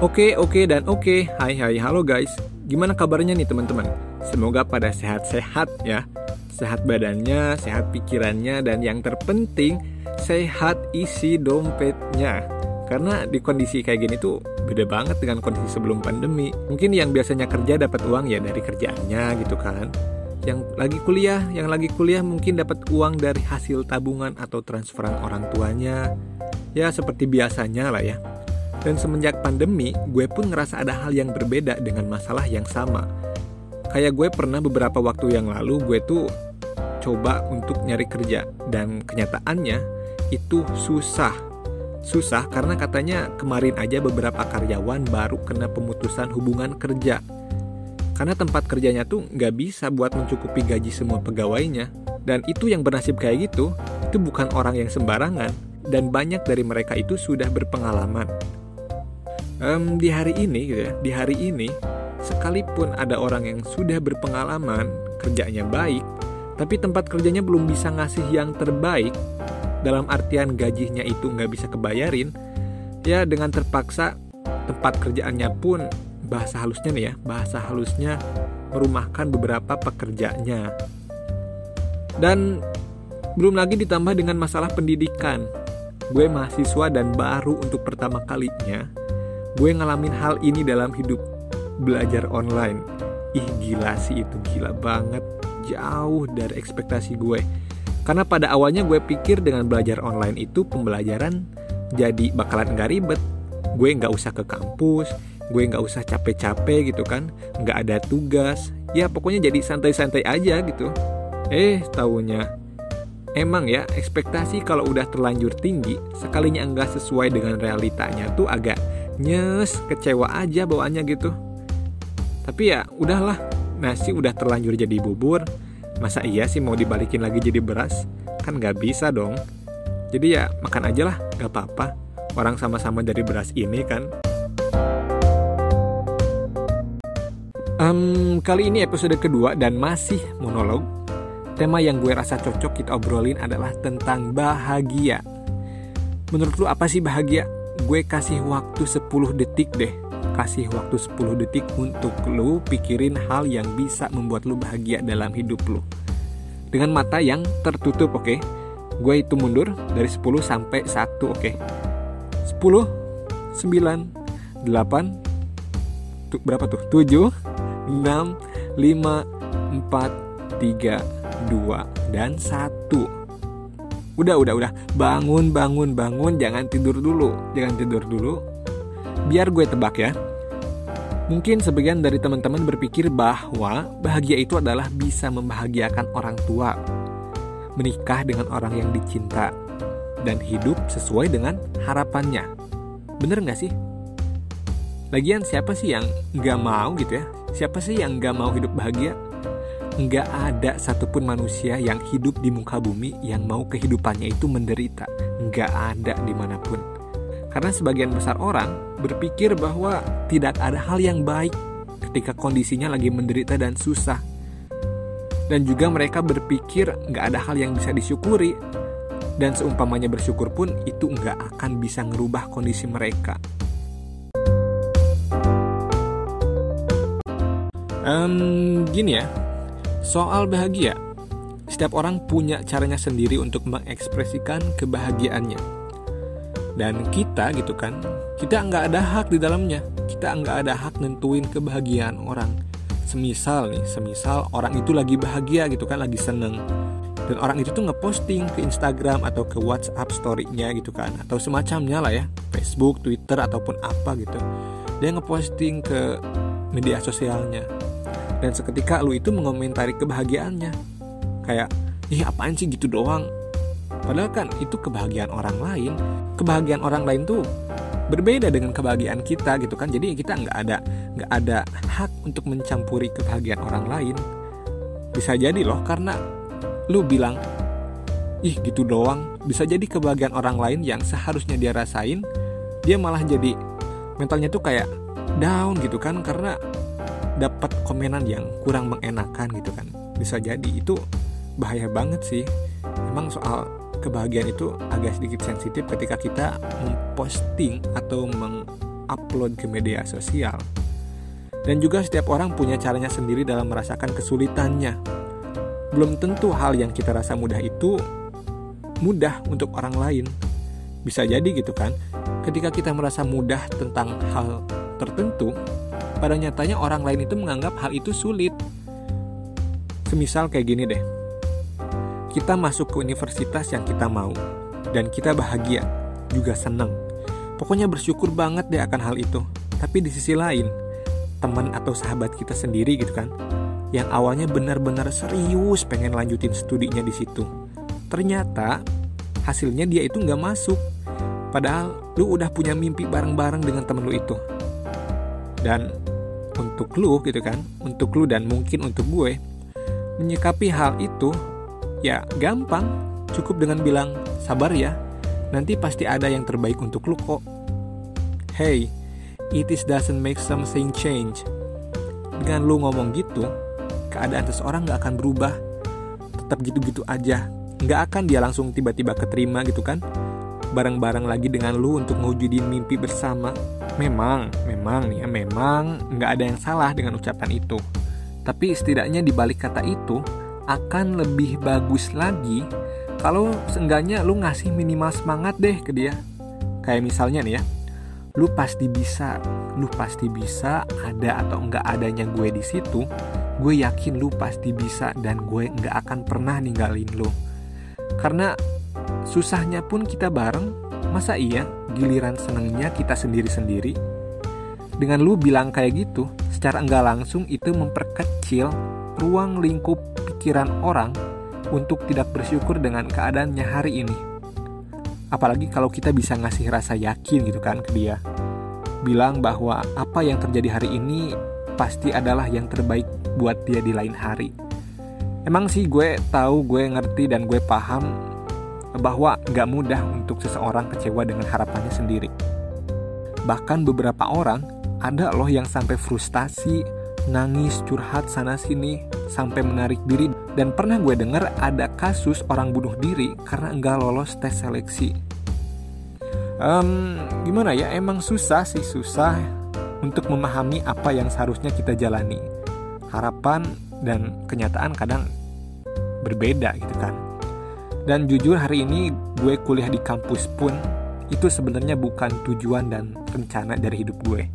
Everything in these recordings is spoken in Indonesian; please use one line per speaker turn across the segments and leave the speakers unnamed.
Oke, oke, dan oke. Hai, hai, halo guys. Gimana kabarnya nih teman-teman? Semoga pada sehat-sehat ya. Sehat badannya, sehat pikirannya, dan yang terpenting sehat isi dompetnya. Karena di kondisi kayak gini tuh beda banget dengan kondisi sebelum pandemi. Mungkin yang biasanya kerja dapat uang ya dari kerjaannya gitu kan. Yang lagi kuliah, yang lagi kuliah mungkin dapat uang dari hasil tabungan atau transferan orang tuanya. Ya seperti biasanya lah ya. Dan semenjak pandemi, gue pun ngerasa ada hal yang berbeda dengan masalah yang sama. Kayak gue pernah beberapa waktu yang lalu, gue tuh coba untuk nyari kerja. Dan kenyataannya, itu susah. Susah karena katanya kemarin aja beberapa karyawan baru kena pemutusan hubungan kerja. Karena tempat kerjanya tuh nggak bisa buat mencukupi gaji semua pegawainya. Dan itu yang bernasib kayak gitu, itu bukan orang yang sembarangan. Dan banyak dari mereka itu sudah berpengalaman um, di hari ini gitu ya di hari ini sekalipun ada orang yang sudah berpengalaman kerjanya baik tapi tempat kerjanya belum bisa ngasih yang terbaik dalam artian gajinya itu nggak bisa kebayarin ya dengan terpaksa tempat kerjaannya pun bahasa halusnya nih ya bahasa halusnya merumahkan beberapa pekerjanya dan belum lagi ditambah dengan masalah pendidikan. Gue mahasiswa dan baru untuk pertama kalinya gue ngalamin hal ini dalam hidup belajar online. Ih gila sih itu. Gila banget. Jauh dari ekspektasi gue. Karena pada awalnya gue pikir dengan belajar online itu pembelajaran jadi bakalan nggak ribet. Gue nggak usah ke kampus gue nggak usah capek-capek gitu kan. Nggak ada tugas. Ya pokoknya jadi santai-santai aja gitu. Eh taunya. Emang ya, ekspektasi kalau udah terlanjur tinggi, sekalinya enggak sesuai dengan realitanya tuh agak nyes kecewa aja bawaannya gitu. Tapi ya udahlah. Nasi udah terlanjur jadi bubur. Masa iya sih mau dibalikin lagi jadi beras? Kan nggak bisa dong. Jadi ya makan aja lah nggak apa-apa. Orang sama-sama dari beras ini kan. Um, kali ini episode kedua dan masih monolog. Tema yang gue rasa cocok kita obrolin adalah tentang bahagia. Menurut lu apa sih bahagia gue kasih waktu 10 detik deh kasih waktu 10 detik untuk lu pikirin hal yang bisa membuat lu bahagia dalam hidup lu dengan mata yang tertutup oke okay? gue itu mundur dari 10 sampai 1 oke okay? 10 9 8 tuh, berapa tuh 7 6 5 4 3 2 dan 1 Udah, udah, udah. Bangun, bangun, bangun. Jangan tidur dulu. Jangan tidur dulu. Biar gue tebak ya. Mungkin sebagian dari teman-teman berpikir bahwa bahagia itu adalah bisa membahagiakan orang tua, menikah dengan orang yang dicinta, dan hidup sesuai dengan harapannya. Bener nggak sih? Lagian siapa sih yang nggak mau gitu ya? Siapa sih yang nggak mau hidup bahagia? Nggak ada satupun manusia yang hidup di muka bumi yang mau kehidupannya itu menderita. Nggak ada di mana pun. Karena sebagian besar orang berpikir bahwa tidak ada hal yang baik ketika kondisinya lagi menderita dan susah. Dan juga mereka berpikir nggak ada hal yang bisa disyukuri. Dan seumpamanya bersyukur pun itu nggak akan bisa ngerubah kondisi mereka. Um, gini ya, Soal bahagia, setiap orang punya caranya sendiri untuk mengekspresikan kebahagiaannya. Dan kita gitu kan, kita nggak ada hak di dalamnya. Kita nggak ada hak nentuin kebahagiaan orang. Semisal nih, semisal orang itu lagi bahagia gitu kan, lagi seneng. Dan orang itu tuh ngeposting ke Instagram atau ke WhatsApp story-nya gitu kan. Atau semacamnya lah ya, Facebook, Twitter, ataupun apa gitu. Dia ngeposting ke media sosialnya dan seketika lu itu mengomentari kebahagiaannya. Kayak ih apaan sih gitu doang? Padahal kan itu kebahagiaan orang lain. Kebahagiaan orang lain tuh berbeda dengan kebahagiaan kita gitu kan. Jadi kita nggak ada nggak ada hak untuk mencampuri kebahagiaan orang lain. Bisa jadi loh karena lu bilang ih gitu doang. Bisa jadi kebahagiaan orang lain yang seharusnya dia rasain dia malah jadi mentalnya tuh kayak down gitu kan. Karena dapat komenan yang kurang mengenakan gitu kan bisa jadi itu bahaya banget sih emang soal kebahagiaan itu agak sedikit sensitif ketika kita memposting atau meng upload ke media sosial. Dan juga setiap orang punya caranya sendiri dalam merasakan kesulitannya. Belum tentu hal yang kita rasa mudah itu mudah untuk orang lain. Bisa jadi gitu kan, ketika kita merasa mudah tentang hal tertentu, pada nyatanya orang lain itu menganggap hal itu sulit. Semisal kayak gini deh, kita masuk ke universitas yang kita mau, dan kita bahagia, juga senang. Pokoknya bersyukur banget deh akan hal itu. Tapi di sisi lain, teman atau sahabat kita sendiri gitu kan yang awalnya benar-benar serius pengen lanjutin studinya di situ ternyata hasilnya dia itu nggak masuk padahal lu udah punya mimpi bareng-bareng dengan temen lu itu dan untuk lu gitu kan untuk lu dan mungkin untuk gue menyikapi hal itu ya gampang cukup dengan bilang sabar ya nanti pasti ada yang terbaik untuk lu kok hey it is doesn't make something change. Dengan lu ngomong gitu, keadaan seseorang gak akan berubah. Tetap gitu-gitu aja. Gak akan dia langsung tiba-tiba keterima gitu kan. Bareng-bareng lagi dengan lu untuk ngewujudin mimpi bersama. Memang, memang nih ya, memang gak ada yang salah dengan ucapan itu. Tapi setidaknya di balik kata itu, akan lebih bagus lagi kalau seenggaknya lu ngasih minimal semangat deh ke dia. Kayak misalnya nih ya, lu pasti bisa lu pasti bisa ada atau enggak adanya gue di situ gue yakin lu pasti bisa dan gue enggak akan pernah ninggalin lu karena susahnya pun kita bareng masa iya giliran senengnya kita sendiri-sendiri. Dengan lu bilang kayak gitu secara enggak langsung itu memperkecil ruang lingkup pikiran orang untuk tidak bersyukur dengan keadaannya hari ini. Apalagi kalau kita bisa ngasih rasa yakin gitu kan ke dia. Bilang bahwa apa yang terjadi hari ini pasti adalah yang terbaik buat dia di lain hari. Emang sih gue tahu gue ngerti dan gue paham bahwa gak mudah untuk seseorang kecewa dengan harapannya sendiri bahkan beberapa orang ada loh yang sampai frustasi nangis curhat sana sini sampai menarik diri dan pernah gue dengar ada kasus orang bunuh diri karena enggak lolos tes seleksi. Um, gimana ya? Emang susah sih susah untuk memahami apa yang seharusnya kita jalani. Harapan dan kenyataan kadang berbeda gitu kan. Dan jujur hari ini gue kuliah di kampus pun itu sebenarnya bukan tujuan dan rencana dari hidup gue.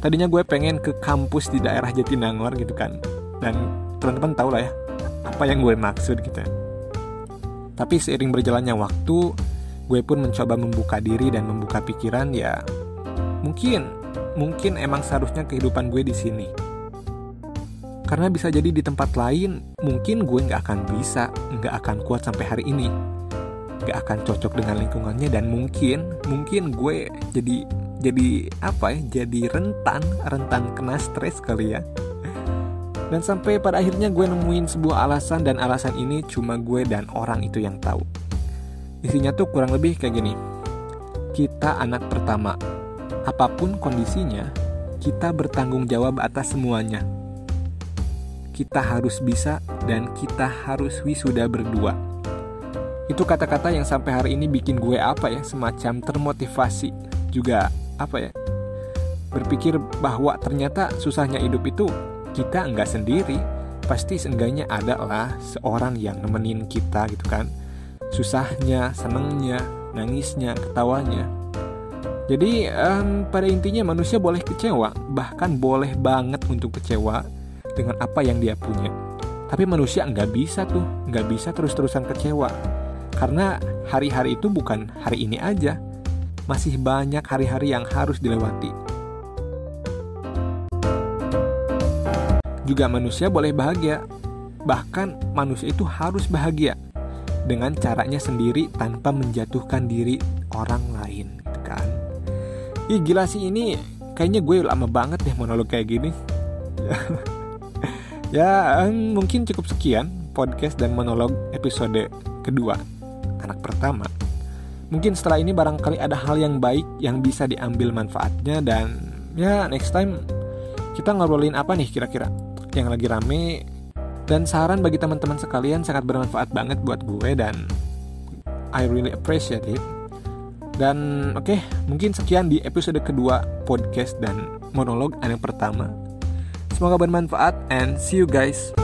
Tadinya gue pengen ke kampus di daerah Jatinangor gitu kan. Dan teman-teman tahu lah ya apa yang gue maksud gitu tapi seiring berjalannya waktu gue pun mencoba membuka diri dan membuka pikiran ya mungkin mungkin emang seharusnya kehidupan gue di sini karena bisa jadi di tempat lain mungkin gue nggak akan bisa nggak akan kuat sampai hari ini nggak akan cocok dengan lingkungannya dan mungkin mungkin gue jadi jadi apa ya jadi rentan rentan kena stres kali ya dan sampai pada akhirnya gue nemuin sebuah alasan dan alasan ini cuma gue dan orang itu yang tahu. Isinya tuh kurang lebih kayak gini. Kita anak pertama. Apa pun kondisinya, kita bertanggung jawab atas semuanya. Kita harus bisa dan kita harus wisuda berdua. Itu kata-kata yang sampai hari ini bikin gue apa ya, semacam termotivasi. Juga apa ya, berpikir bahwa ternyata susahnya hidup itu kita nggak sendiri pasti seenggaknya ada lah seorang yang nemenin kita gitu kan susahnya senengnya nangisnya ketawanya jadi um, pada intinya manusia boleh kecewa bahkan boleh banget untuk kecewa dengan apa yang dia punya tapi manusia nggak bisa tuh nggak bisa terus-terusan kecewa karena hari-hari itu bukan hari ini aja masih banyak hari-hari yang harus dilewati juga manusia boleh bahagia. Bahkan manusia itu harus bahagia dengan caranya sendiri tanpa menjatuhkan diri orang lain, kan? Ih gila sih ini kayaknya gue lama banget deh monolog kayak gini. ya mungkin cukup sekian podcast dan monolog episode kedua anak pertama. Mungkin setelah ini barangkali ada hal yang baik yang bisa diambil manfaatnya dan ya next time kita ngobrolin apa nih kira-kira? yang lagi rame dan saran bagi teman-teman sekalian sangat bermanfaat banget buat gue dan I really appreciate it. Dan oke, okay, mungkin sekian di episode kedua podcast dan monolog yang pertama. Semoga bermanfaat and see you guys.